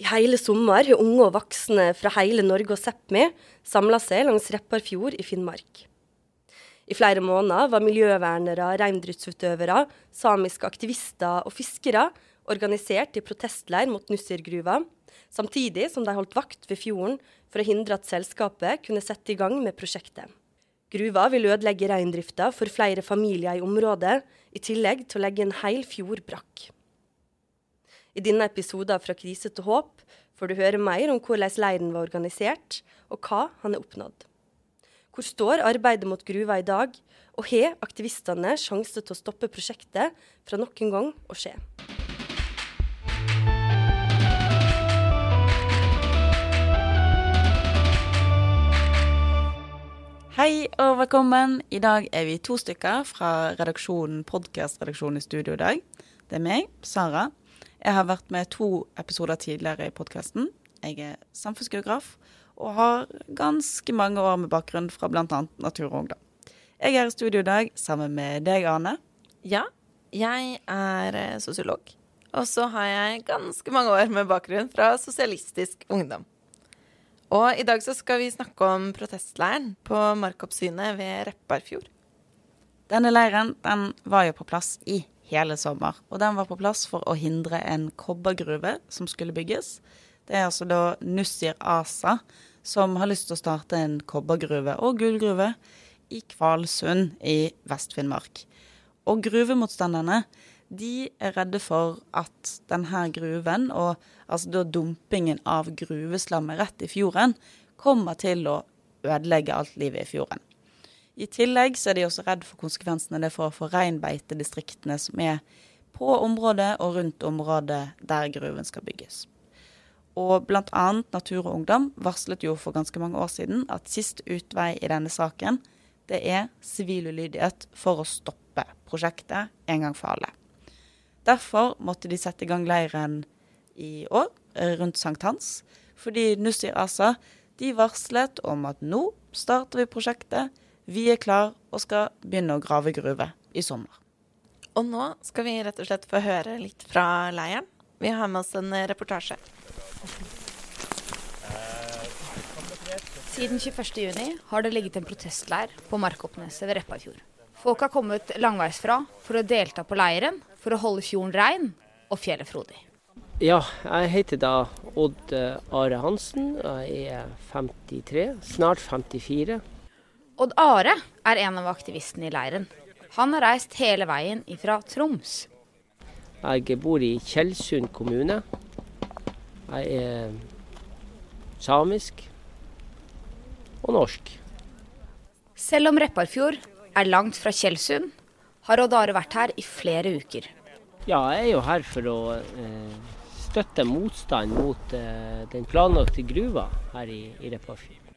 I hele sommer har unge og voksne fra hele Norge og Sápmi samla seg langs Repparfjord i Finnmark. I flere måneder var miljøvernere, reindriftsutøvere, samiske aktivister og fiskere organisert i protestleir mot Nussirgruva, samtidig som de holdt vakt ved fjorden for å hindre at selskapet kunne sette i gang med prosjektet. Gruva vil ødelegge reindrifta for flere familier i området, i tillegg til å legge en hel fjord brakk. I denne episoden Fra krise til håp får du høre mer om hvordan leiren var organisert, og hva han har oppnådd. Hvor står arbeidet mot gruva i dag, og har aktivistene sjanse til å stoppe prosjektet fra noen gang å skje? Hei og velkommen. I dag er vi to stykker fra redaksjonen, podkastredaksjonen i studio i dag. Det er meg, Sara. Jeg har vært med to episoder tidligere i podkasten. Jeg er samfunnsgeograf og har ganske mange år med bakgrunn fra bl.a. Natur og Ungdom. Jeg er i studio i dag sammen med deg, Ane. Ja, jeg er eh, sosiolog. Og så har jeg ganske mange år med bakgrunn fra Sosialistisk Ungdom. Og i dag så skal vi snakke om protestleiren på Markoppsynet ved Repparfjord. Denne leiren den var jo på plass i hele sommer. Og den var på plass for å hindre en kobbergruve som skulle bygges. Det er altså da Nussir ASA som har lyst til å starte en kobbergruve og gullgruve i Kvalsund i Vest-Finnmark. Og gruvemotstanderne de er redde for at denne gruven, og altså da dumpingen av gruveslammet rett i fjorden, kommer til å ødelegge alt livet i fjorden. I tillegg så er de også redd for konsekvensene det får for reinbeitedistriktene som er på området og rundt området der gruven skal bygges. Og bl.a. Natur og Ungdom varslet jo for ganske mange år siden at sist utvei i denne saken, det er sivil ulydighet for å stoppe prosjektet en gang for alle. Derfor måtte de sette i gang leiren i år, rundt rundt sankthans, fordi Nussir Asa de varslet om at nå starter vi prosjektet vi er klar og skal begynne å grave gruve i sommer. Og nå skal vi rett og slett få høre litt fra leiren. Vi har med oss en reportasje. Siden 21.6 har det ligget en protestleir på Markoppneset ved Repparfjord. Folk har kommet langveisfra for å delta på leiren for å holde fjorden rein og fjellet frodig. Ja, jeg heter da Odd Are Hansen. Jeg er 53, snart 54. Odd Are er en av aktivistene i leiren. Han har reist hele veien ifra Troms. Jeg bor i Tjeldsund kommune. Jeg er samisk og norsk. Selv om Repparfjord er langt fra Tjeldsund, har Odd Are vært her i flere uker. Ja, jeg er jo her for å eh, støtte motstand mot eh, den planlagte gruva her i, i Repparfjord.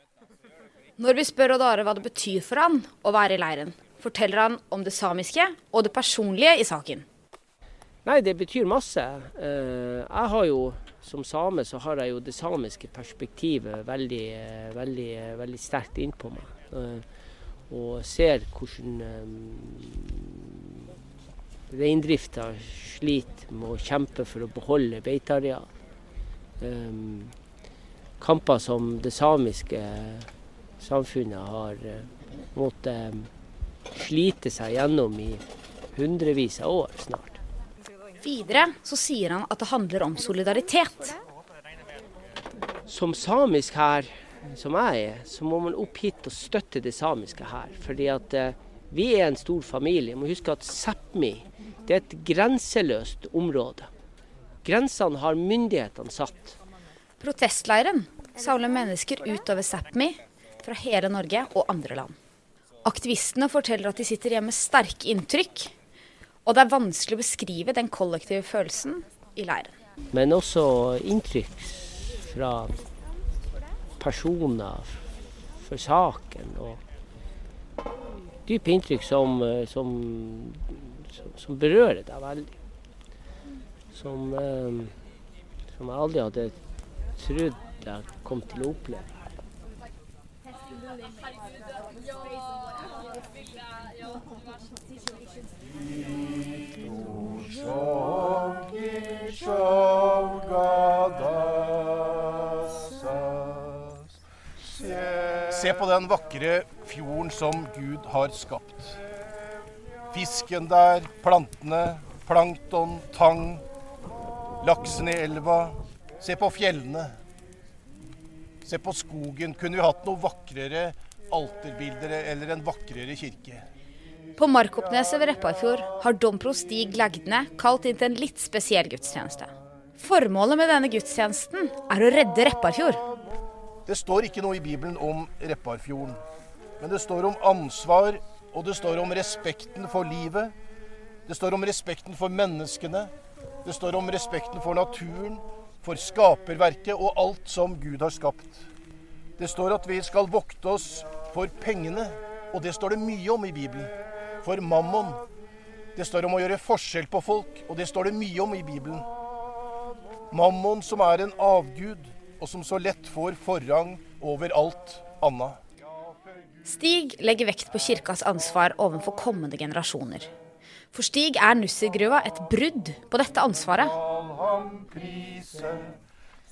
Når vi spør Odd Are hva det betyr for han å være i leiren, forteller han om det samiske og det personlige i saken. Nei, det betyr masse. Eh, jeg har jo, som same, så har jeg jo det samiske perspektivet veldig, eh, veldig, eh, veldig sterkt innpå meg. Og ser hvordan reindrifta sliter med å kjempe for å beholde beiteareal. Kamper som det samiske samfunnet har eh, måttet eh, slite seg gjennom i hundrevis av år snart. Videre så sier han at det handler om solidaritet. Som samisk her, som jeg er, så må man opp hit og støtte det samiske her. Fordi at eh, vi er en stor familie. må huske at Sápmi er et grenseløst område. Grensene har myndighetene satt. Protestleiren samler mennesker utover Sápmi fra hele Norge og andre land. Aktivistene forteller at de sitter igjen med sterke inntrykk, og det er vanskelig å beskrive den kollektive følelsen i leiren. Men også inntrykk fra personer for saken, og dype inntrykk som, som, som berører deg veldig. Som, eh, som jeg aldri hadde trodd jeg kom til å oppleve. Se på den vakre fjorden som Gud har skapt. Fisken der, plantene, plankton, tang, laksen i elva. Se på fjellene. Se på skogen. Kunne vi hatt noe vakrere alterbilder eller en vakrere kirke? På Markoppneset ved Repparfjord har dompro Stig Legdne kalt inn til en litt spesiell gudstjeneste. Formålet med denne gudstjenesten er å redde Repparfjord. Det står ikke noe i Bibelen om Repparfjorden. Men det står om ansvar, og det står om respekten for livet. Det står om respekten for menneskene. Det står om respekten for naturen, for skaperverket og alt som Gud har skapt. Det står at vi skal vokte oss for pengene, og det står det mye om i Bibelen. For mammon. Det står om å gjøre forskjell på folk, og det står det mye om i Bibelen. Mammon som er en avgud, og som så lett får forrang over alt annet. Stig legger vekt på kirkas ansvar overfor kommende generasjoner. For Stig er Nussirgruva et brudd på dette ansvaret.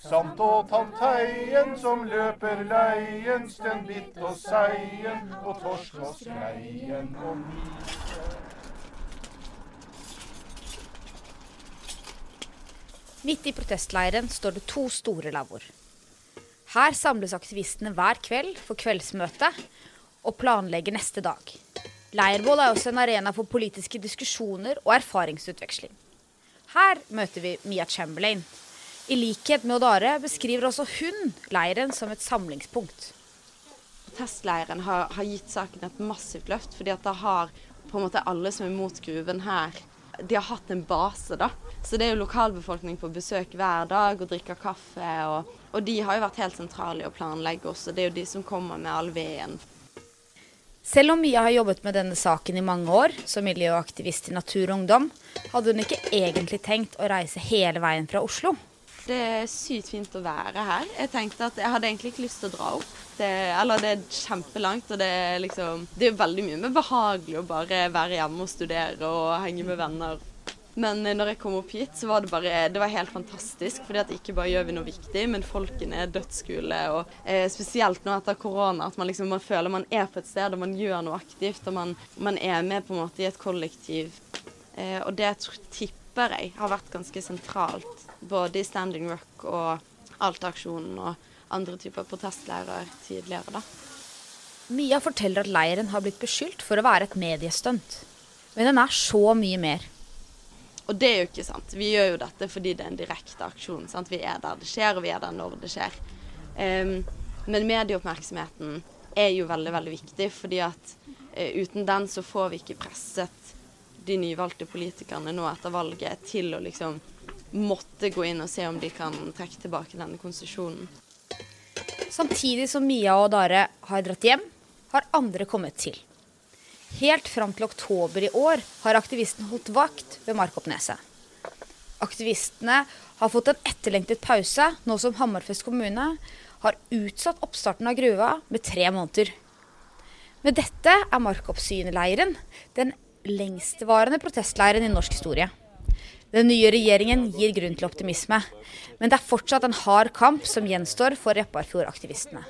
Samt å tanteien som løper leien, stenbitt og seien, og torsk og skreien og mise. Midt i protestleiren står det to store lavvoer. Her samles aktivistene hver kveld for kveldsmøte og planlegger neste dag. Leirbål er også en arena for politiske diskusjoner og erfaringsutveksling. Her møter vi Mia Chamberlain. I likhet med Odare beskriver også hun leiren som et samlingspunkt. Protestleiren har, har gitt saken et massivt løft, fordi at da har på en måte alle som er mot gruven her, de har hatt en base, da. Så det er jo lokalbefolkning på besøk hver dag og drikker kaffe. Og, og de har jo vært helt sentrale i å planlegge også. Det er jo de som kommer med all veden. Selv om Mia har jobbet med denne saken i mange år, som miljøaktivist i Natur og Ungdom, hadde hun ikke egentlig tenkt å reise hele veien fra Oslo. Det er sykt fint å være her. Jeg tenkte at jeg hadde egentlig ikke lyst til å dra opp. Det, eller det er kjempelangt, og det er liksom Det er veldig mye mer behagelig å bare være hjemme og studere og henge med venner. Men når jeg kom opp hit, så var det bare Det var helt fantastisk. fordi at ikke bare gjør vi noe viktig, men folkene er dødsskule. Og eh, spesielt nå etter korona, at man liksom man føler man er på et sted og man gjør noe aktivt. Og man, man er med på en måte i et kollektiv. Eh, og det tipper jeg har vært ganske sentralt. Både i Standing Rock og Alta-aksjonen og andre typer protestleirer tidligere, da. Mia forteller at leiren har blitt beskyldt for å være et mediestunt. Men den er så mye mer. Og det er jo ikke sant. Vi gjør jo dette fordi det er en direkte aksjon. Sant? Vi er der det skjer, og vi er der når det skjer. Um, men medieoppmerksomheten er jo veldig, veldig viktig, fordi at uh, uten den så får vi ikke presset de nyvalgte politikerne nå etter valget til å liksom måtte gå inn og se om de kan trekke tilbake denne konsesjonen. Samtidig som Mia og Dare har dratt hjem, har andre kommet til. Helt fram til oktober i år har aktivisten holdt vakt ved Markoppneset. Aktivistene har fått en etterlengtet pause, nå som Hammerfest kommune har utsatt oppstarten av gruva med tre måneder. Med dette er Markoppsyneleiren den lengstvarende protestleiren i norsk historie. Den nye regjeringen gir grunn til optimisme, men det er fortsatt en hard kamp som gjenstår for Repparfjord-aktivistene.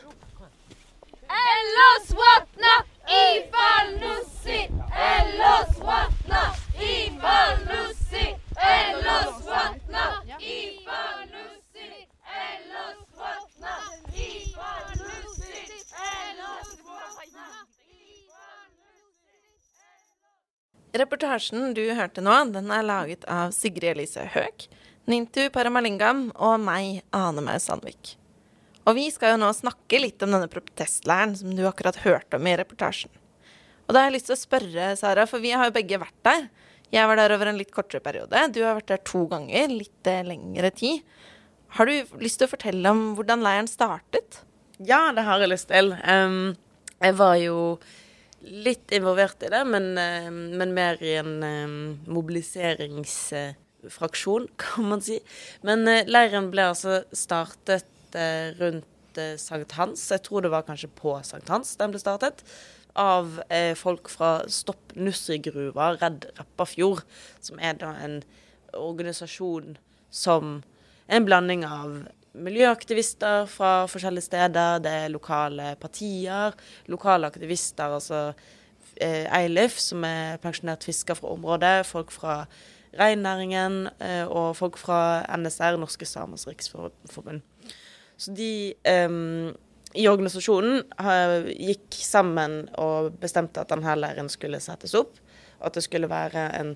Ellos vatna ifall nussi, ellos vatna ifall nussi, ellos vatna ifall nussi, ellos vatna ifall nussi, ellos vatna Reportasjen du hørte nå, den er laget av Sigrid Elise Høek, Nintu Paramalingam og meg, Ane Maus Sandvik. Og vi skal jo nå snakke litt om denne protestleiren som du akkurat hørte om i reportasjen. Og da har jeg lyst til å spørre, Sara, for vi har jo begge vært der. Jeg var der over en litt kortere periode. Du har vært der to ganger, litt eh, lengre tid. Har du lyst til å fortelle om hvordan leiren startet? Ja, det har jeg lyst til. Um, jeg var jo litt involvert i det, men, uh, men mer i en um, mobiliseringsfraksjon, kan man si. Men uh, leiren ble altså startet rundt sankthans. Jeg tror det var kanskje på sankthans den ble startet. Av folk fra Stopp Nussigruva, Redd Rappafjord, som er da en organisasjon som en blanding av miljøaktivister fra forskjellige steder, det er lokale partier, lokale aktivister, altså eh, Eilif, som er pensjonert fisker fra området, folk fra reinnæringen eh, og folk fra NSR, Norske Samers Riksforbund. Så de eh, i organisasjonen har, gikk sammen og bestemte at denne leiren skulle settes opp. At det skulle være en,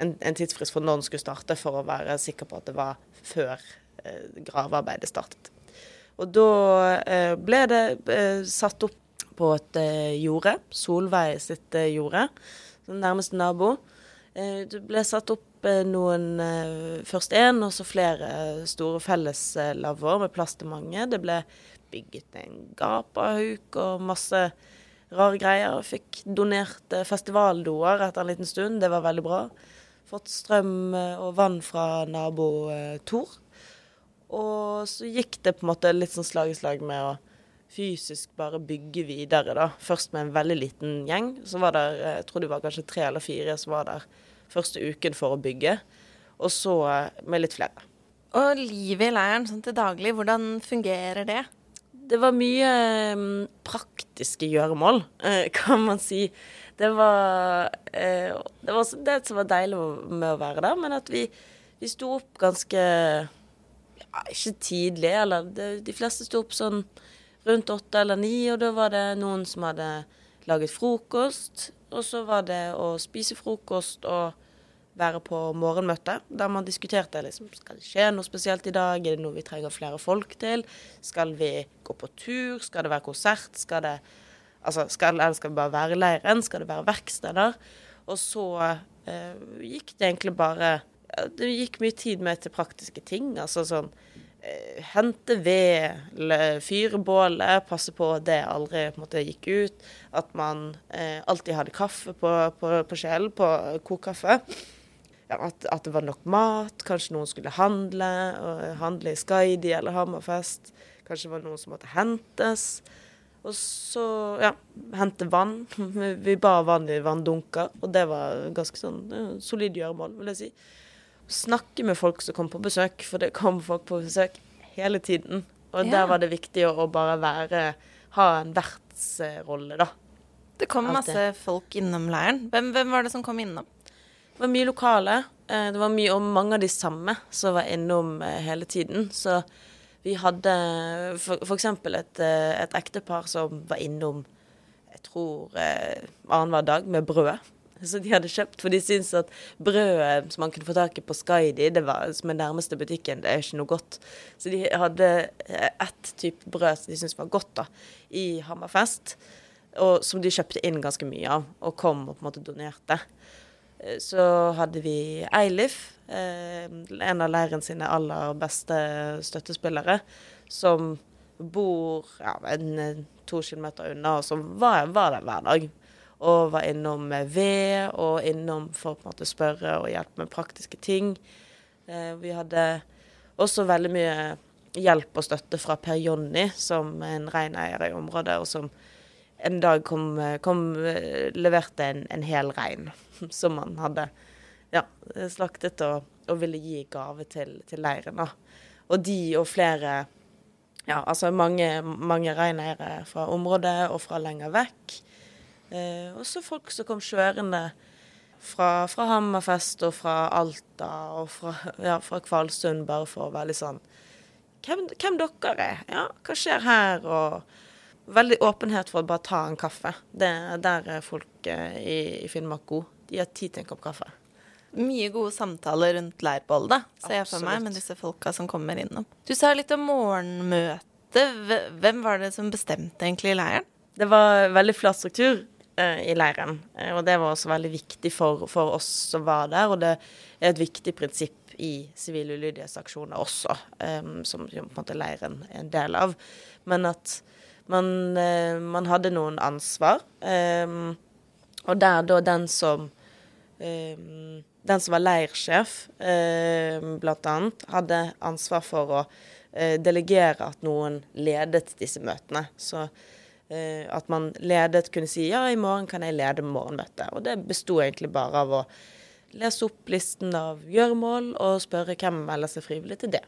en, en tidsfrist for når den skulle starte, for å være sikker på at det var før eh, gravearbeidet startet. Og da eh, ble det eh, satt opp på et eh, jorde, Solveig sitt eh, jorde, nærmeste nabo. Eh, det ble satt opp eh, noen eh, Først én, og så flere eh, store felleslavvoer med plass til mange. Det ble bygget en gapahuk og masse rare greier. Fikk donert eh, festivaldoer etter en liten stund, det var veldig bra. Fått strøm eh, og vann fra nabo eh, Tor. Og så gikk det på en måte litt sånn slag i slag med å fysisk bare bygge videre, da. Først med en veldig liten gjeng. Så var det, jeg tror det var kanskje tre eller fire som var der første uken for å bygge. Og så eh, med litt flere. Og livet i leiren sånn til daglig, hvordan fungerer det? Det var mye mm, praktiske gjøremål, eh, kan man si. Det var, eh, det var det som var deilig med å være der, men at vi, vi sto opp ganske Ikke tidlig, eller det, de fleste sto opp sånn rundt åtte eller ni, og da var det noen som hadde laget frokost. Og så var det å spise frokost og være på morgenmøte, der man diskuterte liksom, skal det skje noe spesielt i dag, er det noe vi trenger flere folk til, skal vi gå på tur, skal det være konsert, skal det altså, skal, eller skal det bare være i leiren, skal det være verksteder? Og så eh, gikk det egentlig bare Det gikk mye tid med til praktiske ting, altså sånn eh, hente ved, le- fyre bålet, passe på at det aldri på en måte gikk ut. At man eh, alltid hadde kaffe på, på, på sjelen, på kokkaffe. Ja, at, at det var nok mat. Kanskje noen skulle handle. Og handle i Skaidi eller Hammerfest. Kanskje det var noen som måtte hentes. Og så, ja, hente vann. Vi- bar vann i vanndunker, og det var ganske sånn solid gjøremål, vil jeg si. Snakke med folk som kom på besøk, for det kom folk på besøk hele tiden. Og Ja. der var det viktig å, å bare være Ha en vertsrolle, da. Det kom Altid. masse folk innom leiren. Hvem, hvem var det som kom innom? Det var mye lokale. eh, Det var mye, og mange av de samme som var innom eh, hele tiden. Så vi hadde for eksempel et, eh, et ektepar som var innom jeg tror eh, annenhver dag med brød. Så de hadde kjøpt, for de syntes at brødet som man kunne få tak i på Skaidi, det var som er nærmeste butikken, det er ikke noe godt. Så de hadde eh, ett type brød som de syntes var godt da, i Hammerfest, og som de kjøpte inn ganske mye av, og kom og på en måte donerte. Eh, Så hadde vi Eilif, eh, en av leiren sine aller beste støttespillere, som bor ja, en, to kilometer unna, og som var, var der hver dag. Og var innom med ved, og innom for å på en måte spørre og hjelpe med praktiske ting. Eh, Vi hadde også veldig mye hjelp og støtte fra Per Jonny, som er en reineier i området, og som en dag kom, kom eh, leverte en, en hel rein som han hadde ja, slaktet og, og ville gi gave til, til leiren. Og de og flere ja, altså mange, mange reineiere fra området og fra lenger vekk. Eh, og så folk som kom kjørende fra, fra Hammerfest og fra Alta og fra, ja, fra Kvalsund, bare for å være litt sånn hvem, hvem dere er? Ja, hva skjer her? Og veldig åpenhet for å bare ta en kaffe. Det, der er folk eh, i, i Finnmark gode. De har tid til en kopp kaffe. Mye gode samtaler rundt leirbålet, da, ser jeg for meg, med disse folka som kommer innom. Du sa litt om morgenmøte. Hvem var det som bestemte egentlig i leiren? Det var veldig flat struktur i leiren, eh, og det var også veldig viktig for, for oss som var der. Og det er et viktig prinsipp i sivile ulydighetsaksjoner også, eh, som på en måte leiren er en del av. Men at man, eh, man hadde noen ansvar, eh, og der da den som eh, den som var leirsjef, eh, annet, hadde ansvar for å eh, delegere at noen ledet disse møtene. Så eh, at man ledet kunne si ja, i morgen kan jeg lede morgenmøtet. Og det besto egentlig bare av å lese opp listen av gjøremål og spørre hvem melder seg frivillig til det.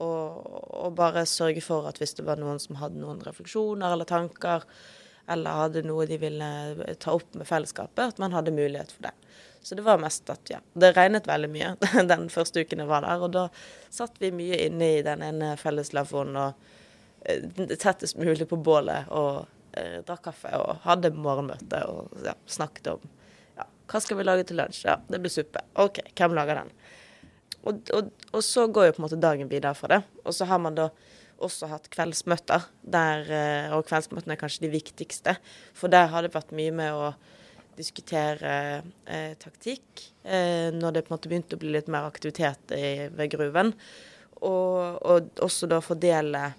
og, og bare sørge for at hvis det var noen som hadde noen refleksjoner eller tanker, eller hadde noe de ville ta opp med fellesskapet, at man hadde mulighet for det. Så det var mest at ja, det regnet veldig mye den første uken jeg var der. Og da satt vi mye inne i den ene felleslavvoen og eh, tettest mulig på bålet og eh, drakk kaffe og hadde morgenmøte og ja, snakket om ja, hva skal vi lage til lunsj. Ja, det blir suppe. OK, hvem lager den? Og, og, og så går jo på en måte dagen videre fra det. Og så har man da også hatt kveldsmøter, der, eh, og kveldsmøtene er kanskje de viktigste. For der har det vært mye med å diskutere eh, taktikk, eh, når det på en måte begynte å bli litt mer aktivitet i, ved gruven. Og, og, også da fordele eh,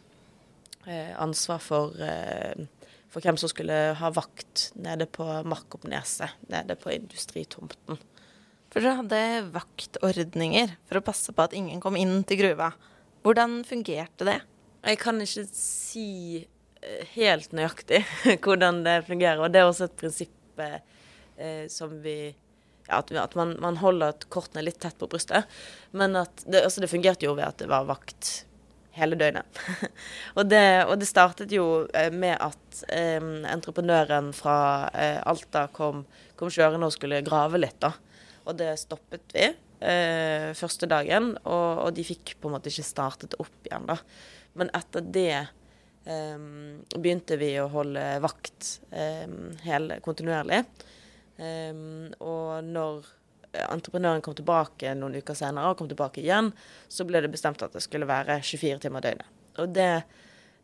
ansvar for, eh, for hvem som skulle ha vakt nede på Markoppneset, nede på industritomten. For dere hadde vaktordninger for å passe på at ingen kom inn til gruva. Hvordan fungerte det? Jeg kan ikke si eh, helt nøyaktig hvordan det fungerer. Og det er også et prinsipp eh, som vi ja, At, at man, man, holder kortene litt tett på brystet. Men at det, altså det fungerte jo ved at det var vakt hele døgnet. og, det, og, det, startet jo eh, med at eh, entreprenøren fra eh, Alta kom, kom kjørende og skulle grave litt. da. Og det stoppet vi eh, første dagen, og, og, de fikk på en måte ikke startet opp igjen, da. Men etter det um, begynte vi å holde vakt um, hele, kontinuerlig. Og når entreprenøren kom tilbake noen uker senere, og kom tilbake igjen, så ble det bestemt at det skulle være 24 timer døgnet. Og det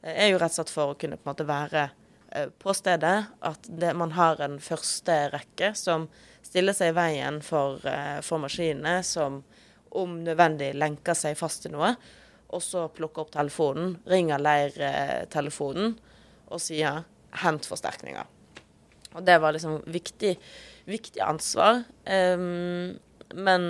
er jo rett og slett for å kunne på en måte være uh, på stedet. At det, man har en første rekke som stiller seg i veien for, uh, for maskinene, som om nødvendig lenker seg fast til noe og så plukker opp telefonen, ringer leirtelefonen og sier 'hent forsterkninger'. Og det var liksom viktig, viktig ansvar. Um, men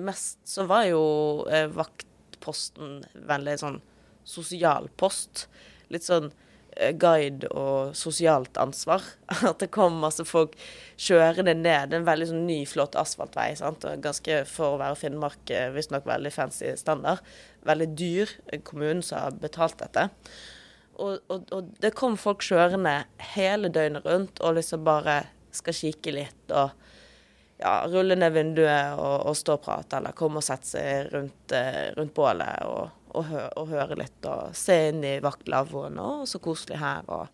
mest så var jo eh, vaktposten veldig sånn sosial post. Litt sånn Eh, guide og sosialt ansvar. At det kom masse folk kjørende ned en veldig sånn ny, flott asfaltvei. Sant? Og ganske, for å være Finnmark eh, visstnok veldig fancy standard. Veldig dyr. Kommunen som har betalt dette. Og, og, og, det kom folk kjørende hele døgnet rundt og liksom bare skal kikke litt og ja, rulle ned vinduet og, og stå og prate, eller komme og sette seg rundt, eh, rundt bålet og og, hø og høre litt og se inn i vaktlavvoen. Og så koselig her. og...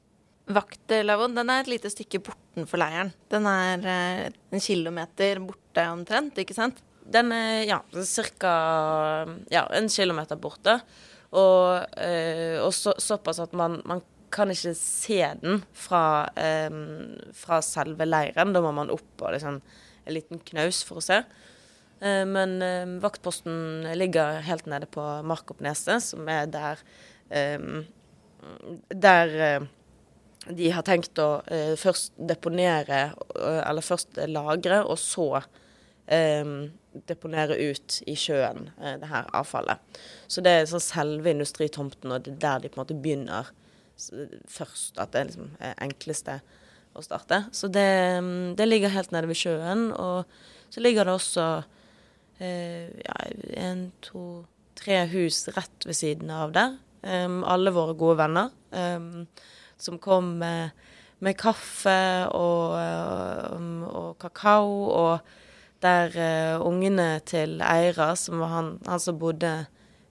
Vaktlavvoen den er et lite stykke bortenfor leiren. Den er eh, en kilometer borte omtrent, ikke sant? Den er ja, ca. Ja, en kilometer borte. Og, eh, og så, såpass at man, man, kan ikke se den fra, eh, fra selve leiren. Da må man opp på liksom, en liten knaus for å se. Eh, men eh, vaktposten ligger helt nede på Markoppneset, som er der eh, Der de har tenkt å først deponere, eller først lagre, og så deponere ut i sjøen det her avfallet. Så det er sånn selve industritomten, og det er der de på en måte begynner først. At det er liksom enkleste å starte. Så det, det ligger helt nede ved sjøen. Og så ligger det også Eh, ja, en, to, tre hus rett ved siden av der. Um, alle våre gode venner um, som kom med, med kaffe og, um, og, kakao. Og der uh, ungene til Eira, som var han, han som bodde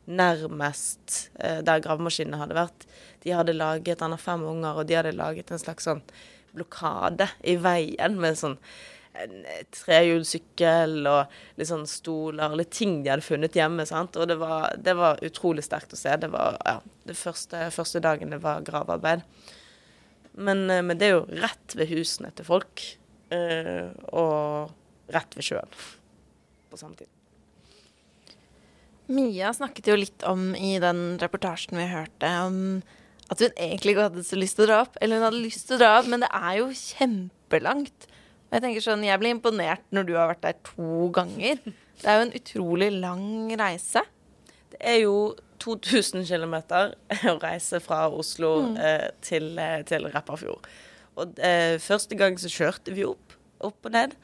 nærmest uh, der gravemaskinene hadde vært, de hadde laget Han har fem unger, og de hadde laget en slags sånn blokade i veien med sånn trehjulssykkel og litt sånn stoler, litt ting de hadde funnet hjemme. sant? Og det var, det var utrolig sterkt å se. Det var ja, det første, første dagen det var gravearbeid. Men, eh, men, det er jo rett ved husene til folk, uh, og rett ved sjøen på samme tid. Mia snakket jo litt om i den reportasjen vi hørte, om at hun egentlig ikke hadde så lyst til å dra opp. Eller hun hadde lyst til å dra opp, men det er jo kjempelangt. Og Jeg tenker sånn, jeg blir imponert når du har vært der to ganger. Det er jo en utrolig lang reise. Det er jo 2000 km å reise fra Oslo mm. eh, til, eh, til Repparfjord. Og eh, første gang så kjørte vi opp, opp og ned.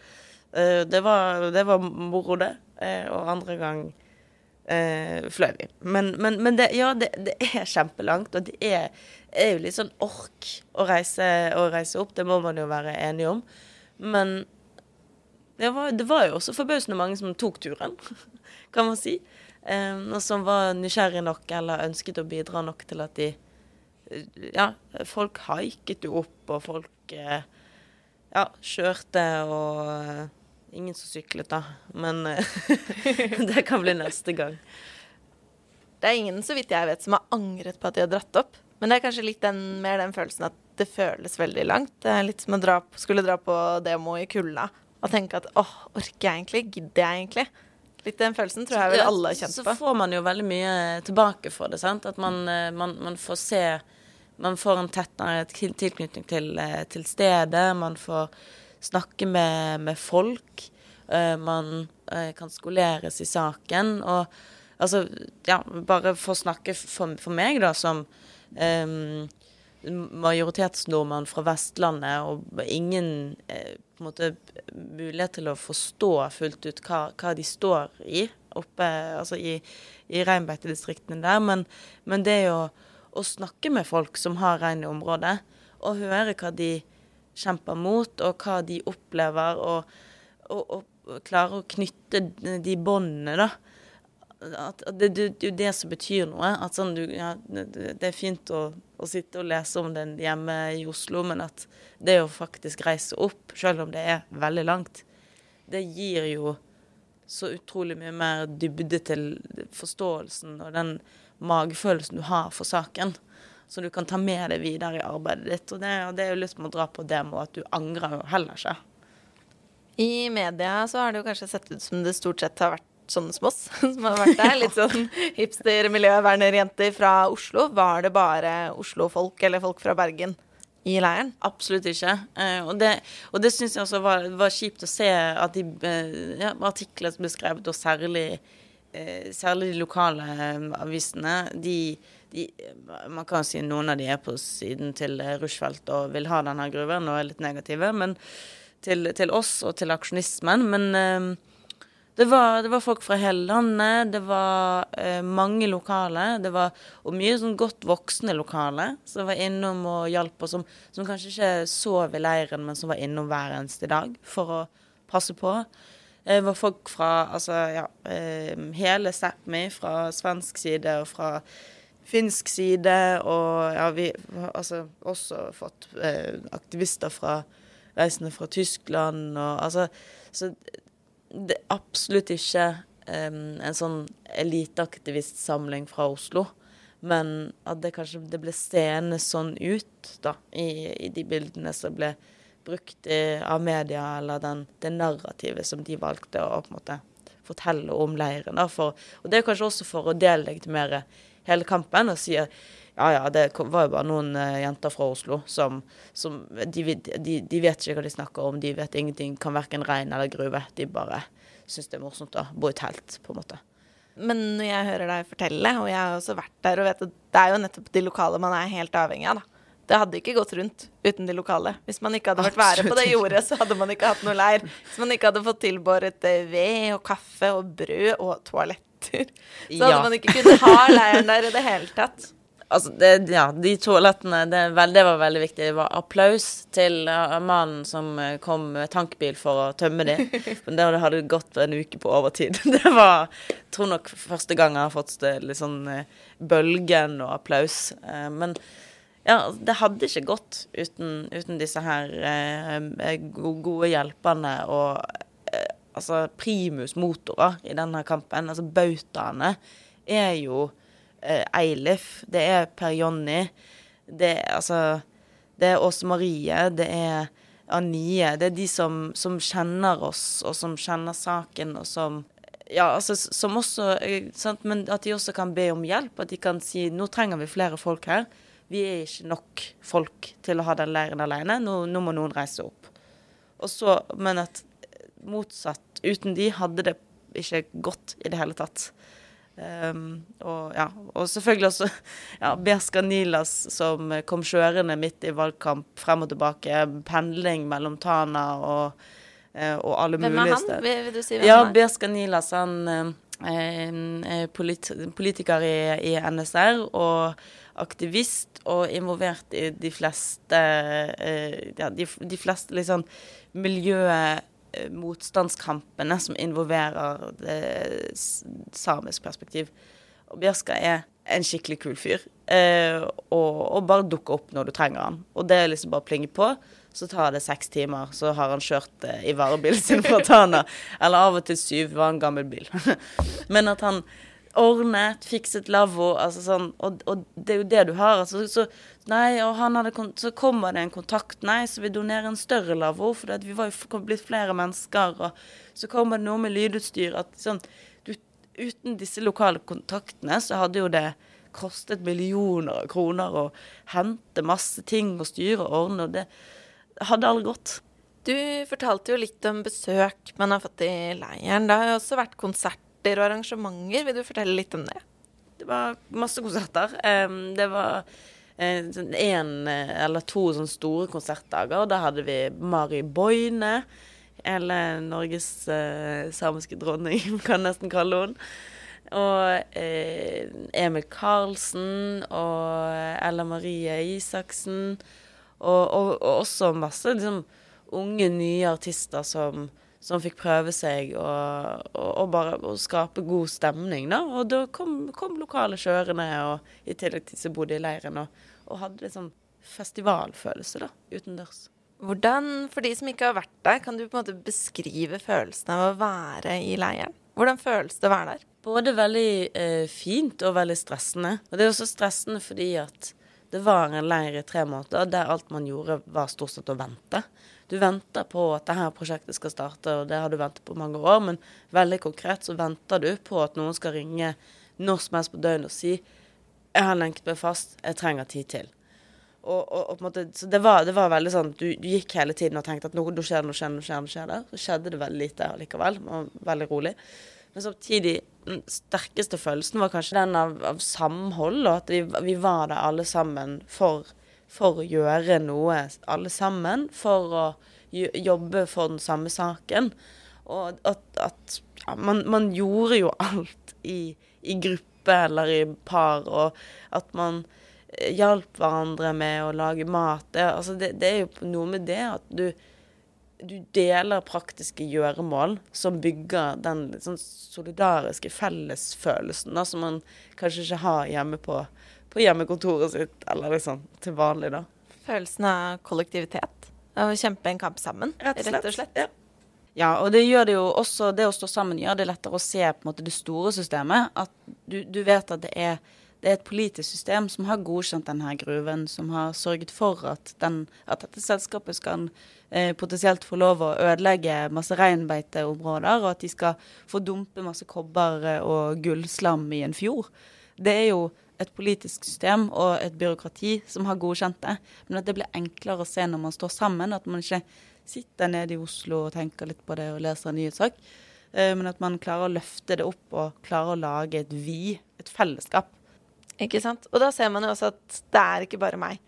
Eh, det, var, det, var, moro, det. Eh, og andre gang eh, fløy vi. Men, men, men det, ja, det, det er kjempelangt, og det er, er jo litt sånn ork å reise, å reise opp. Det må man jo være enig om. Men det var, det var jo også forbausende mange som tok turen, kan man si. Eh, og som var nysgjerrige nok eller ønsket å bidra nok til at de Ja, folk haiket jo opp, og folk eh, ja, kjørte og Ingen som syklet, da. Men eh, det kan bli neste gang. Det er ingen, så vidt jeg vet, som har angret på at de har dratt opp. Men det er kanskje litt den, mer den følelsen at det føles veldig langt. Det er litt som å dra, skulle dra på demo i kulda og tenke at åh, orker jeg egentlig? Gidder jeg egentlig? Litt den følelsen tror jeg vel alle har kjent på. så får man jo veldig mye tilbake for det. sant? At man, eh, man, man får se Man får en tettere tilknytning til, eh, til stedet. Man får snakke med, med folk. Uh, Man uh, kan skoleres i saken. Og altså, ja, bare for å snakke for, for meg, da, som um, majoritetsnordmann fra Vestlandet og ingen eh, måte mulighet til å forstå fullt ut hva, hva de står i oppe altså i, i reinbeitedistriktene der. Men, men det jo å snakke med folk som har rein i området, og høre hva de kjemper mot, og hva de opplever, og, og, og klarer å knytte de båndene, da at at det, det, det er jo det som betyr noe. At sånn, du, ja, det, det er fint å, å sitte og lese om den hjemme i Oslo, men at det å faktisk reise opp, selv om det er veldig langt, det gir jo så utrolig mye mer dybde til forståelsen og den magefølelsen du har for saken. Så du kan ta med deg videre i arbeidet ditt. Og det, og det er jo lyst til å dra på demo, at du angrer jo heller ikke. I media så har det jo kanskje sett ut som det stort sett har vært sånne som oss som har vært der. Litt sånn hipster-miljøvernerjenter fra Oslo. Var det bare Oslo-folk eller folk fra Bergen i leiren? Absolutt ikke. Eh, og det, og det syns jeg også var, var kjipt å se at de eh, ja, artiklene som ble skrevet, og særlig, eh, særlig de lokale avisene, de, de Man kan si noen av de er på siden til eh, Rushfeldt og vil ha denne gruven og er litt negative, men til, til oss og til aksjonismen. Men eh, det var, det var folk fra hele landet, det var eh, mange lokale. Det var, og mye sånn godt voksne lokale som var innom og hjalp, og som, som kanskje ikke sov i leiren, men som var innom hver eneste dag for å passe på. Det var folk fra altså, ja, eh, hele Sápmi, fra svensk side og fra finsk side. Og ja, vi har altså, også fått eh, aktivister fra reisende fra Tyskland og altså Så det er absolutt ikke eh, en sånn eliteaktivistsamling fra Oslo. Men at det kanskje det ble seende sånn ut da, i, i de bildene som ble brukt i, av media, eller den, det narrativet som de valgte å på en måte fortelle om leiren. Da, for, og det er kanskje også for å delegitimere hele kampen og sier ja, ja, det var jo bare noen uh, jenter fra Oslo som, som de, de, de vet ikke hva de snakker om, de vet ingenting, kan verken regn eller gruve. De bare syns det er morsomt å bo i telt, på en måte. Men når jeg hører deg fortelle, og jeg har også vært der og vet at det er jo nettopp de lokale man er helt avhengig av, da. Det hadde ikke gått rundt uten de lokale. Hvis man ikke hadde vært være på det jordet, så hadde man ikke hatt noe leir. Hvis man ikke hadde fått tilbåret eh, ved og kaffe og brød og toaletter, så hadde Ja. man ikke kunnet ha leiren der i det hele tatt. Altså, det, ja, de toalettene, det, det var veldig viktig. Det var applaus til uh, mannen som eh, kom med tankbil for å tømme de. Men det hadde gått en uke på overtid. Det var, jeg tror nok første gang jeg har fått det, litt sånn eh, bølgen og applaus. Eh, men ja, det hadde ikke gått uten, uten disse her eh, gode hjelperne og eh, altså primus motorer i denne kampen. Altså bautaene er jo eh, Eilif, det er Per Jonny, det er altså Det er Åse Marie, det er Anie. Det er de som, som kjenner oss, og som kjenner saken, og som ja, altså, som også eh, sant? Men at de også kan be om hjelp. At de kan si nå trenger vi flere folk her. Vi er ikke nok folk til å ha den leiren alene. Nå, nå må noen reise opp. Og så, men at motsatt, uten de hadde det ikke gått i det hele tatt. Um, og, ja, og selvfølgelig også ja, Berska Nilas som kom kjørende midt i valgkamp frem og tilbake. Pendling mellom Tana og, eh, og alle Hvem er han? Vil, du si hvem Ja, han er? Berska Nilas, han, eh, polit politiker i, i NSR og aktivist og involvert i de fleste eh, ja, de, de fleste liksom miljømotstandskampene som involverer det samisk perspektiv. Og Bjørska er en skikkelig kul fyr. Eh, og, og bare dukker opp når du trenger han. Og det er liksom bare å plinge på. Så tar det seks timer, så har han kjørt eh, i varebilen sin fra Tana. Eller av og til syv, var en gammel bil. Men at han ordnet, fikset lavvo, altså sånn, og, og det er jo det du har. Altså, så, nei, og han hadde, så kommer det en kontakt, nei, så vi donerer en større lavvo, for vi var jo blitt flere mennesker, og så kommer det noe med lydutstyr, at sånn, du, uten disse lokale kontaktene, så hadde jo det kostet millioner av kroner å hente masse ting og styre og ordne, og det hadde aldri gått. Du fortalte jo litt om besøk man har fått i leiren. Det har jo også vært konserter og arrangementer. Vil du fortelle litt om det? Det var masse konserter. Det var én eller to sånne store konsertdager. og Da hadde vi Mari Boine, eller Norges eh, samiske dronning, kan nesten kalle henne. Og eh, Emil Karlsen og Ella Marie Isaksen. Og, og, og også masse liksom, unge, nye artister som, som fikk prøve seg og, og, og bare å skape god stemning. da. Og da kom, kom lokale kjørende, og i tillegg til som bodde i leiren, og, og hadde litt sånn festivalfølelse da, utendørs. Hvordan, for de som ikke har vært der, kan du på en måte beskrive følelsen av å være i leiren? Hvordan føles det å være der? Både veldig eh, fint og veldig stressende. Og det er også stressende fordi at det var en leir i tre måneder der alt man gjorde var stort sett å vente. Du venter på at dette prosjektet skal starte, og det har du ventet på mange år, men veldig konkret så venter du på at noen skal ringe når som helst på døgnet og si jeg har lenket meg fast, jeg trenger tid til. Og, og, og måte, så det var, det var veldig sånn, du, du gikk hele tiden og tenkte at nå, skjer det, nå skjer det, nå skjer det. nå skjer det. Så skjedde det veldig lite allikevel. Man veldig rolig. Men samtidig, den sterkeste følelsen var kanskje den av, av samhold, og at vi, vi var der alle sammen for, for å gjøre noe, alle sammen, for å jobbe for den samme saken. Og at, at ja, man, man gjorde jo alt i, i gruppe eller i par, og at man eh, hjalp hverandre med å lage mat. Det, altså det, det er jo noe med det at du du deler praktiske gjøremål som bygger den sånn solidariske fellesfølelsen da, som man kanskje ikke har hjemme på, på hjemmekontoret sitt, eller liksom til vanlig, da. Følelsen av kollektivitet? Av å kjempe en kamp sammen, Rett og slett. Rett og slett. Ja. Ja, og det gjør det jo også Det å stå sammen gjør det lettere å se på en måte det store systemet. At du, du vet at det er, det er et politisk system som har godkjent denne gruven, som har sørget for at, den, at dette selskapet skal eh, potensielt få lov å ødelegge masse reinbeiteområder, og at de skal få dumpe masse kobber eh, og gullslam i en fjord. Det er jo et politisk system og et byråkrati som har godkjent det. Men at det blir enklere å se når man står sammen, at man ikke sitter nede i Oslo og tenker litt på det og leser en nyhetssak. eh, Men at man klarer å løfte det opp og klarer å lage et vi, et fellesskap. Ikke sant? Og da ser man jo også at det er ikke bare meg.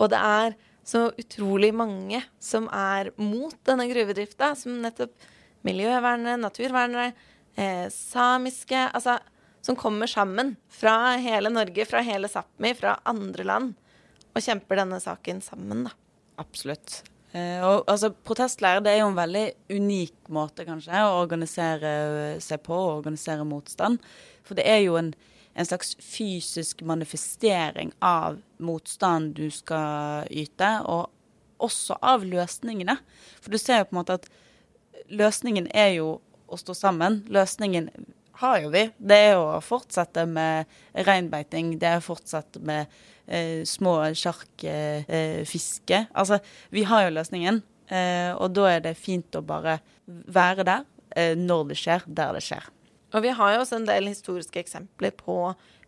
Og det er så utrolig mange som er mot denne gruvedrifta, som nettopp miljøvernere, naturvernere, eh, samiske Altså som kommer sammen fra hele Norge, fra hele Sápmi, fra andre land, og kjemper denne saken sammen, da. Absolutt. Eh, og altså, Protestleir det er jo en veldig unik måte kanskje å organisere seg på, og organisere motstand. For det er jo en, en slags fysisk manifestering av motstand du skal yte, og også av løsningene. For du ser jo på en måte at løsningen er jo å stå sammen. Løsningen har jo vi. Det er jo å fortsette med reinbeiting. Det er å fortsette med eh, små sjarkfiske. Eh, altså, vi har jo løsningen. Eh, og da er det fint å bare være der eh, når det skjer, der det skjer. Og vi har jo også en del historiske eksempler på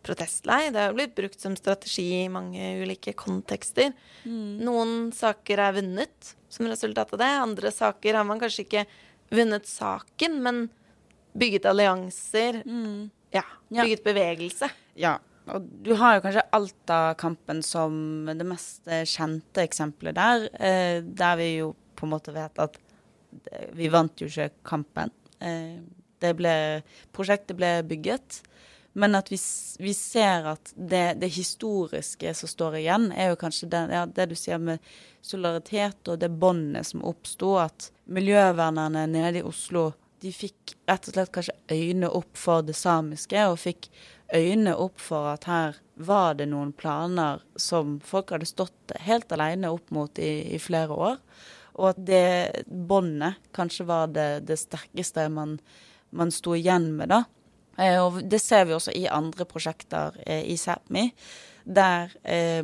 protestlei. Det har blitt brukt som strategi i mange ulike kontekster. Noen saker er vunnet som resultat av det. Andre saker har man kanskje ikke vunnet saken, men bygget allianser. Ja, Ja. bygget bevegelse. Ja. Og du har jo kanskje Alta-kampen som det mest kjente eksempelet der. Eh, der vi jo på en måte vet at vi vant jo ikke kampen. Eh, ble, prosjektet ble bygget. Men at vi, vi ser at det, det historiske som står igjen, er jo kanskje det, ja, det du sier med solidaritet og det båndet som oppsto. At miljøvernerne nede i Oslo de fikk rett og slett kanskje øyne opp for det samiske, og fikk øyne opp for at her var det noen planer som folk hadde stått helt alene opp mot i, i flere år. Og at det båndet kanskje var det, det sterkeste man, man sto igjen med, da. Eh, og det ser vi også i andre prosjekter eh, i Sápmi, der eh,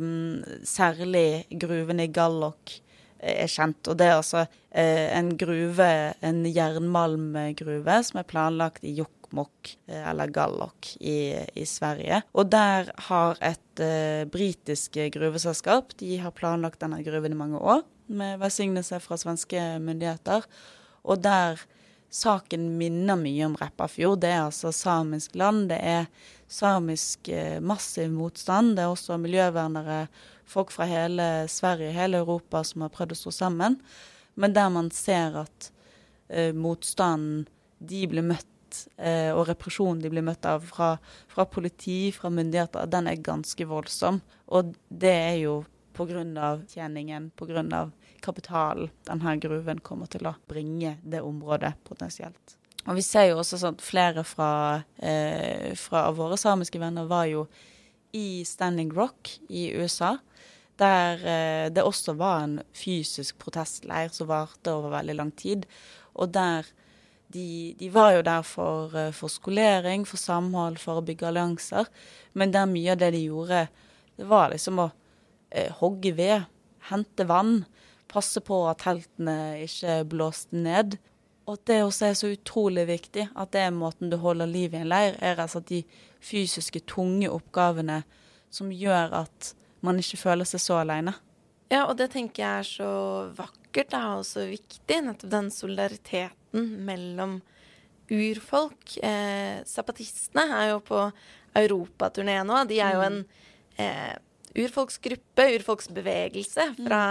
særlig gruven i Gallok er kjent. Og det er altså en gruve, en jernmalmgruve, som er planlagt i Jokkmokk, eh, eller Gallok, i, i Sverige. Og der har et eh, britisk gruveselskap de har planlagt denne gruven i mange år, med velsignelse fra svenske myndigheter. Og der saken minner mye om Repparfjord. Det er altså samisk land. Det er samisk eh, massiv motstand. Det er også miljøvernere, folk fra hele Sverige, hele Europa som har prøvd å stå sammen. Men der man ser at eh, motstanden de blir møtt, eh, og represjonen de blir møtt av fra, fra politi, fra myndigheter, den er ganske voldsom. Og det er jo pga. tjeningen, pga kapitalen denne gruven kommer til å bringe det området potensielt. Og Vi ser jo også sånn flere fra, eh, fra våre samiske venner var jo i Standing Rock i USA, der eh, det også var en fysisk protestleir som varte over veldig lang tid. Og der de, de var jo der for, eh, for skolering, for samhold, for å bygge allianser. Men der mye av det de gjorde, det var liksom å eh, hogge ved, hente vann passe på at teltene ikke blåste ned. Og at det også er så utrolig viktig, at det er måten du holder liv i en leir, er altså de fysiske, tunge oppgavene som gjør at man ikke føler seg så alene. Ja, og det tenker jeg er så vakkert da, og så viktig. Nettopp den solidariteten mellom urfolk. Eh, zapatistene er jo på europaturné nå. De er jo en eh, urfolksgruppe, urfolksbevegelse fra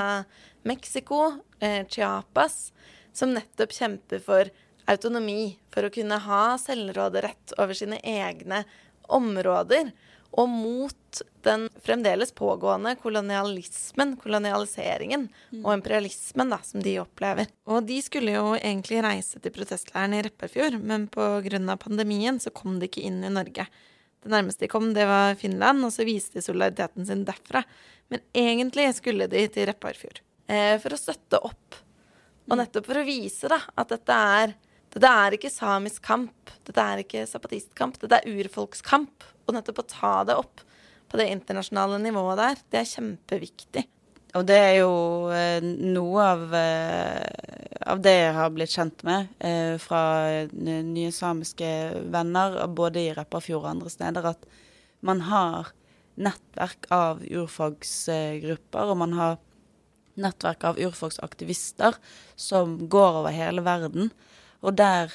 Mexico, eh, Chiapas, som nettopp kjemper for autonomi, for å kunne ha selvråderett over sine egne områder. Og mot den fremdeles pågående kolonialismen, kolonialiseringen og imperialismen da, som de opplever. Og de skulle jo egentlig reise til protestleiren i Repparfjord, men pga. pandemien så kom de ikke inn i Norge. Det nærmeste de kom, det var Finland, og så viste de solidariteten sin derfra. Men egentlig skulle de til Repparfjord for å støtte opp. Og nettopp for å vise da, at dette er, dette er ikke samisk kamp, dette er ikke zapatistkamp, dette er urfolkskamp. Og nettopp å ta det opp på det internasjonale nivået der, det er kjempeviktig. Og det er jo eh, noe av, eh, av det jeg har blitt kjent med eh, fra nye samiske venner, både i Repparfjord og andre steder, at man har nettverk av urfolksgrupper, og man har nettverk av urfolksaktivister som går over hele verden. Og der,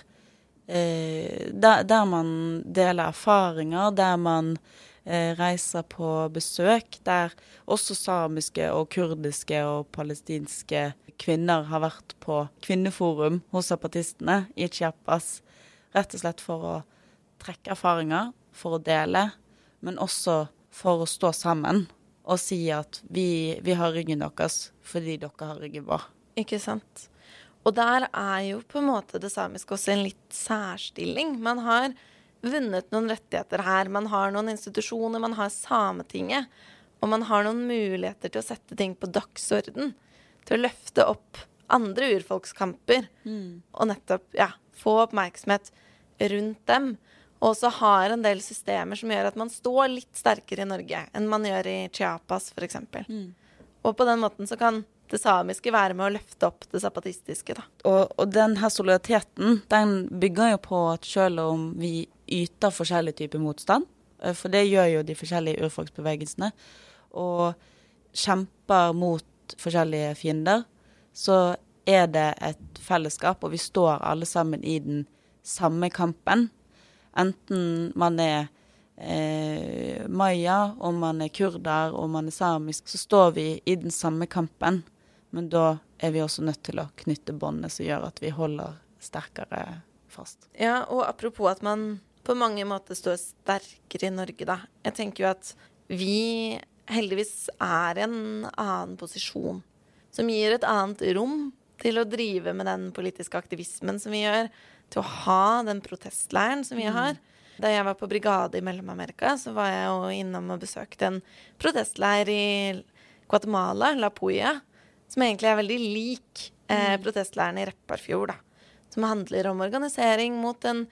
eh, der, der man deler erfaringer, der man eh, reiser på besøk, der også samiske og kurdiske og palestinske kvinner har vært på kvinneforum hos zapatistene i Chiapas, rett og slett for å trekke erfaringer, for å dele, men også for å stå sammen og si at vi, vi har ryggen deres fordi dere har ryggen vår. Ikke sant? Og der er jo på en måte det samiske også en litt særstilling. Man har vunnet noen rettigheter her. Man har noen institusjoner, man har Sametinget. Og man har noen muligheter til å sette ting på dagsorden. Til å løfte opp andre urfolkskamper. Og nettopp ja, få oppmerksomhet rundt dem. Og også har en del systemer som gjør at man står litt sterkere i Norge enn man gjør i Chiapas f.eks. Og på den måten så kan det samiske være med å løfte opp det zapatistiske. da. Og, og den her solidariteten den bygger jo på at selv om vi yter forskjellig type motstand, eh, for det gjør jo de forskjellige urfolksbevegelsene, og kjemper mot forskjellige fiender, så er det et fellesskap, og vi står alle sammen i den samme kampen. Enten man er eh, maya, om man er kurder, om man er samisk, så står vi i den samme kampen. Men da er vi også nødt til å knytte båndene som gjør at vi holder sterkere fast. Ja, og apropos at man på mange måter står sterkere i Norge, da. Jeg tenker jo at vi heldigvis er i en annen posisjon. Som gir et annet rom til å drive med den politiske aktivismen som vi gjør. Til å ha den protestleiren som vi har. Da jeg var på brigade i Mellom-Amerika, så var jeg jo innom og besøkte en protestleir i Guatemala, La Puya, som egentlig er veldig lik eh, protestleiren i Repparfjord, da. Som handler om organisering mot en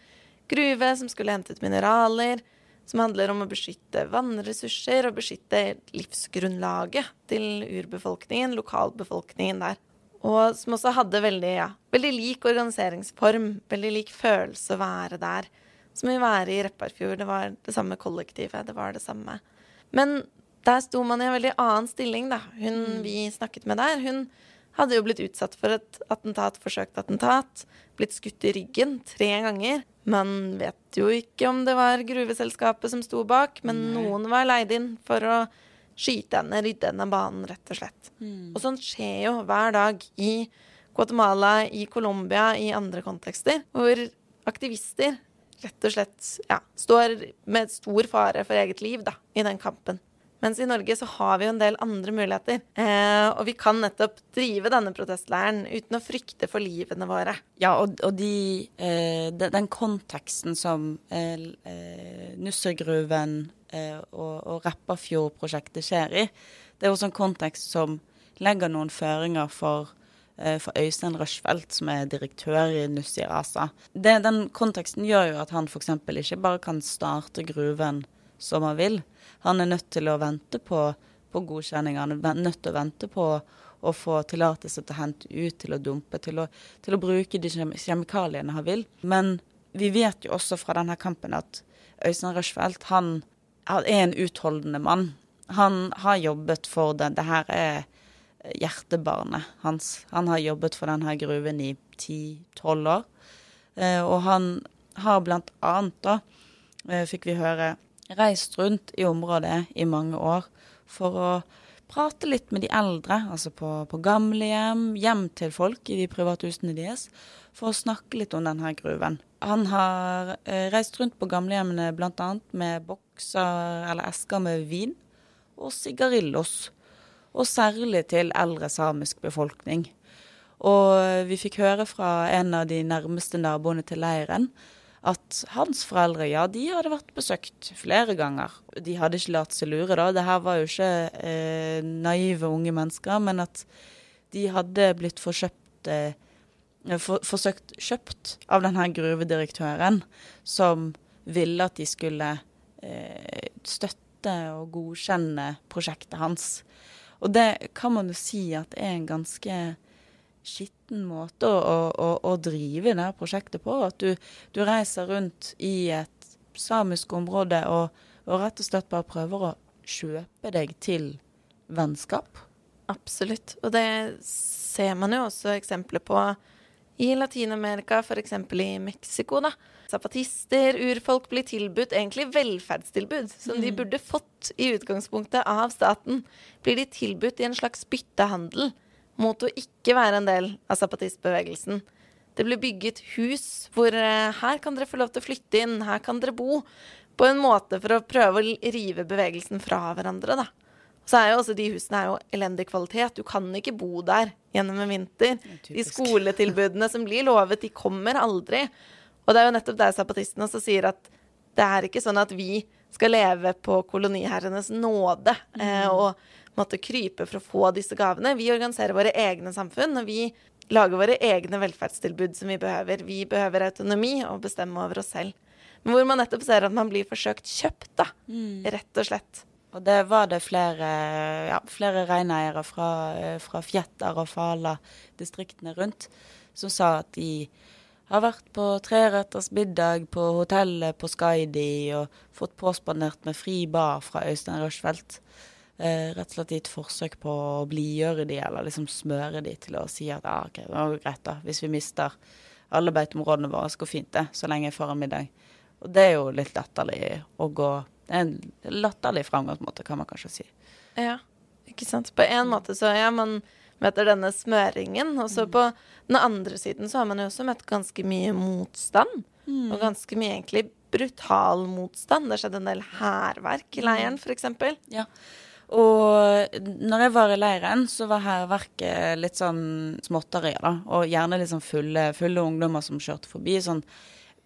gruve som skulle hente ut mineraler. Som handler om å beskytte vannressurser og beskytte livsgrunnlaget til urbefolkningen, lokalbefolkningen der. Og som også hadde veldig, ja, veldig lik organiseringsform, veldig lik følelse å være der. Som å være i Repparfjord. Det var det samme kollektivet, det var det samme. Men der sto man i en veldig annen stilling, da. Hun vi snakket med der, hun hadde jo blitt utsatt for et attentat, forsøkt attentat. Blitt skutt i ryggen tre ganger. Man vet jo ikke om det var gruveselskapet som sto bak, men noen var leid inn for å skyte henne, rydde henne av banen, rett og slett. Og sånt skjer jo hver dag i Guatemala, i Colombia, i andre kontekster, hvor aktivister rett og slett ja, står med stor fare for eget liv da, i den kampen. Mens i Norge så har vi jo en del andre muligheter. Eh, og vi kan nettopp drive denne protestleiren uten å frykte for livene våre. Ja, og, og de, eh, de, den konteksten som eh, eh, Nussergruven og, og Repparfjord-prosjektet skjer i, det er også en kontekst som legger noen føringer for, eh, for Øystein Rushfeldt, som er direktør i Nussir ASA. Det, den konteksten gjør jo at han f.eks. ikke bare kan starte gruven som han vil. Han er nødt til å vente på, på godkjenning, han er nødt til å vente på å få tillatelse til å hente ut, til å dumpe, til å, til å bruke de kjemikaliene han vil. Men vi vet jo også fra denne kampen at Øystein Rushfeldt han er en utholdende mann. Han har jobbet for det. Det her er hjertebarnet hans. Han har jobbet for denne gruven i 10-12 år. Eh, og han har blant annet, da, eh, fikk vi høre, reist rundt i området i mange år for å prate litt med de eldre, altså på, på gamlehjem, hjem til folk i de private husene deres, for å snakke litt om denne gruven. Han har eh, reist rundt på gamlehjemmene bl.a. med bokser eller esker med vin og sigarillos, og særlig til eldre samisk befolkning. Og vi fikk høre fra en av de nærmeste naboene til leiren at hans foreldre, ja, de hadde vært besøkt flere ganger. De hadde ikke latt seg lure, da. Det her var jo ikke eh, naive unge mennesker, men at de hadde blitt forkjøpt eh, for, forsøkt kjøpt av denne gruvedirektøren, som ville at de skulle eh, støtte og godkjenne prosjektet hans. Og det kan man jo si at er en ganske skitten måte å, å, å, drive det prosjektet på. At du, du reiser rundt i et samisk område og, og rett og slett bare prøver å kjøpe deg til vennskap. Absolutt. Og det ser man jo også eksempler på i Latin-Amerika, f.eks. i Mexico. da. Zapatister, urfolk blir tilbudt egentlig velferdstilbud, som de burde fått i utgangspunktet av staten. Blir de tilbudt i en slags byttehandel mot å ikke være en del av zapatistbevegelsen. Det blir bygget hus hvor eh, her kan dere få lov til å flytte inn, her kan dere bo. På en måte for å prøve å rive bevegelsen fra hverandre, da. Så er jo også de husene er jo elendig kvalitet. Du kan ikke bo der gjennom en vinter. De skoletilbudene som blir lovet, de kommer aldri. Og det er jo nettopp der zapatistene også sier at det er ikke sånn at vi skal leve på koloniherrenes nåde eh, og måtte krype for å få disse gavene. Vi organiserer våre egne samfunn, og vi lager våre egne velferdstilbud som vi behøver. Vi behøver autonomi og bestemme over oss selv. Men hvor man nettopp ser at man blir forsøkt kjøpt, da. Rett og slett. Og det var det flere, ja, flere reineiere fra, eh, fra Fjetter og Fala-distriktene rundt som sa at de har vært på treretters middag på hotellet på Skaidi og fått påspandert med fri bar fra Øystein Rushfeldt. Eh, rett og slett i et forsøk på å blidgjøre de, eller liksom smøre de til å si at ah, ok, det går greit da, hvis vi mister alle beiteområdene våre, så går fint det, så lenge jeg får en middag. Og det er jo litt latterlig å gå Det er en latterlig framgangsmåte, kan man kanskje si. Ja, ikke sant. På en måte så ja, man, møter denne smøringen. Og så på den andre siden så har man jo også møtt ganske mye motstand. Og ganske mye egentlig brutal motstand. Det skjedde en del hærverk i leiren, f.eks. Ja. Og når jeg var i leiren, så var hærverket litt sånn småtterier, da. Og gjerne litt sånn fulle, fulle ungdommer som kjørte forbi. Sånn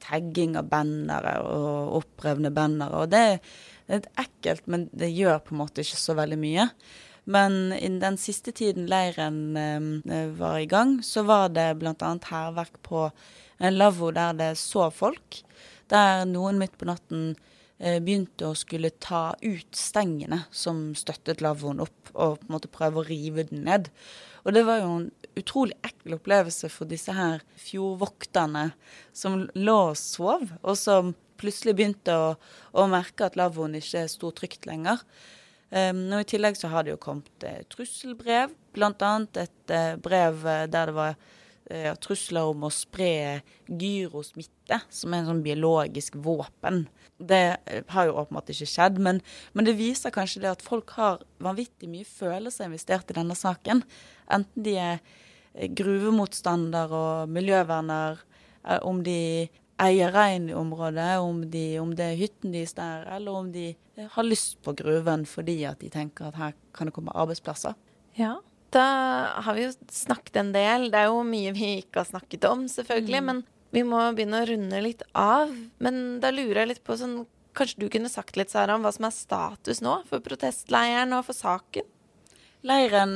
tagging av bannere og opprevne bannere. Og det er litt ekkelt, men det gjør på en måte ikke så veldig mye. Men innen den siste tiden leiren eh, var i gang, så var det bl.a. hærverk på en lavvo der det sov folk. Der noen midt på natten begynte å skulle ta ut stengene som støttet lavvoen opp, og på en måte prøve å rive den ned. Og det var jo en utrolig ekkel opplevelse for disse her fjordvokterne som lå og sov, og som plutselig begynte å, å merke at lavvoen ikke sto trygt lenger. Um, og I tillegg så har det jo kommet eh, trusselbrev, bl.a. et eh, brev eh, der det var eh, trusler om å spre gyrosmitte, som er en sånn biologisk våpen. Det eh, har jo åpenbart ikke skjedd, men, men det viser kanskje det at folk har vanvittig mye følelser investert i denne saken. Enten de er eh, gruvemotstander og miljøverner, om de eier rein i området, om, de, om det er hytten deres der, eller om de har lyst på gruven fordi at de tenker at her kan det komme arbeidsplasser. Ja. Da har vi jo snakket en del. Det er jo mye vi ikke har snakket om, selvfølgelig. Men vi må begynne å runde litt av. Men da lurer jeg litt på sånn Kanskje du kunne sagt litt, Sara, om hva som er status nå for protestleiren og for saken? Leiren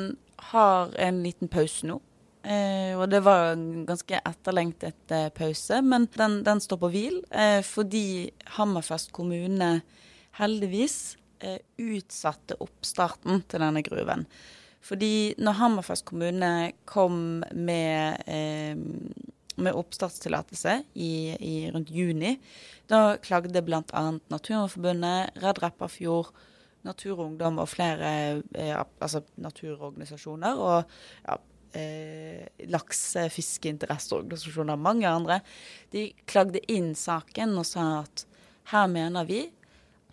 har en liten pause nå. Eh, og det var en ganske etterlengtet eh, pause, men den, den står på hvil eh, fordi Hammerfest kommune heldigvis eh, utsatte oppstarten til denne gruven. Fordi når Hammerfest kommune kom med, eh, med oppstartstillatelse i, i rundt juni, da klagde bl.a. Naturvernforbundet, Redd Repparfjord, Naturungdom og flere eh, altså naturorganisasjoner og ja, eh, laksefiskeinteresseorganisasjoner, mange andre, de klagde inn saken og sa at her mener vi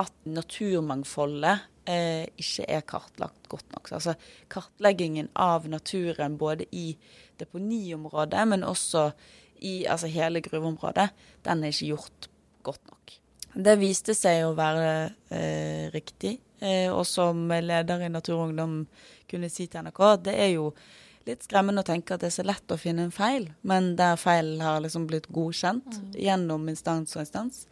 at naturmangfoldet eh, ikke er kartlagt godt nok. Altså kartleggingen av naturen både i deponiområdet, men også i altså hele gruveområdet, den er ikke gjort godt nok. Det viste seg å være eh, riktig, eh, og som leder i Naturungdom kunne si til NRK, det er jo litt skremmende å tenke at det er så lett å finne en feil, men der feilen har liksom blitt godkjent Mm. gjennom instans og instans.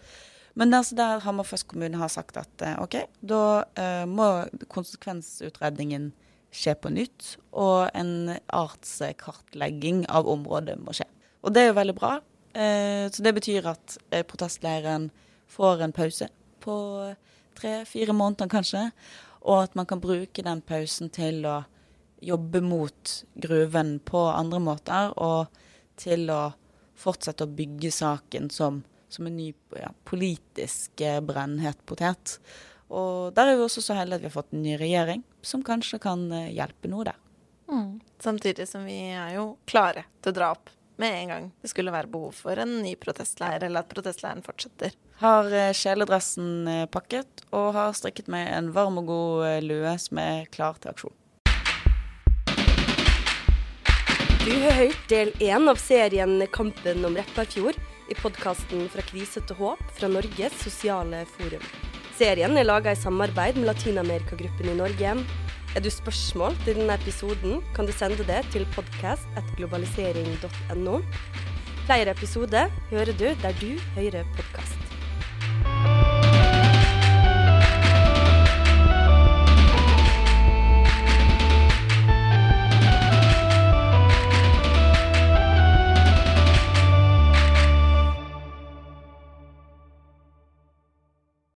Men altså der Hammerfest kommune har sagt at eh, OK, da uh, må konsekvensutredningen skje på nytt, og en artskartlegging av området må skje. Og det er jo veldig bra. Uh, så det betyr at uh, protestleiren får en pause på tre-fire måneder kanskje, og at man kan bruke den pausen til å jobbe mot gruven på andre måter, og til å fortsette å bygge saken som, som en ny ja, politisk eh, brennhet potet. Og der er vi også så heldige at vi har fått en ny regjering, som kanskje kan eh, hjelpe noe der. Samtidig som vi er jo klare til å dra opp med en gang det skulle være behov for en ny protestleir, eller at protestleiren fortsetter. Har eh, kjeledressen pakket, og har strikket meg en varm og god lue som er klar til aksjon. Du har hørt del én av serien Kampen om Repparfjord i podkasten Fra krise til håp fra Norges sosiale forum. Serien er laga i samarbeid med Latinamerikagruppen i Norge. Er du spørsmål til denne episoden, kan du sende det til podkast.globalisering.no. Flere episoder hører du der du hører podkast.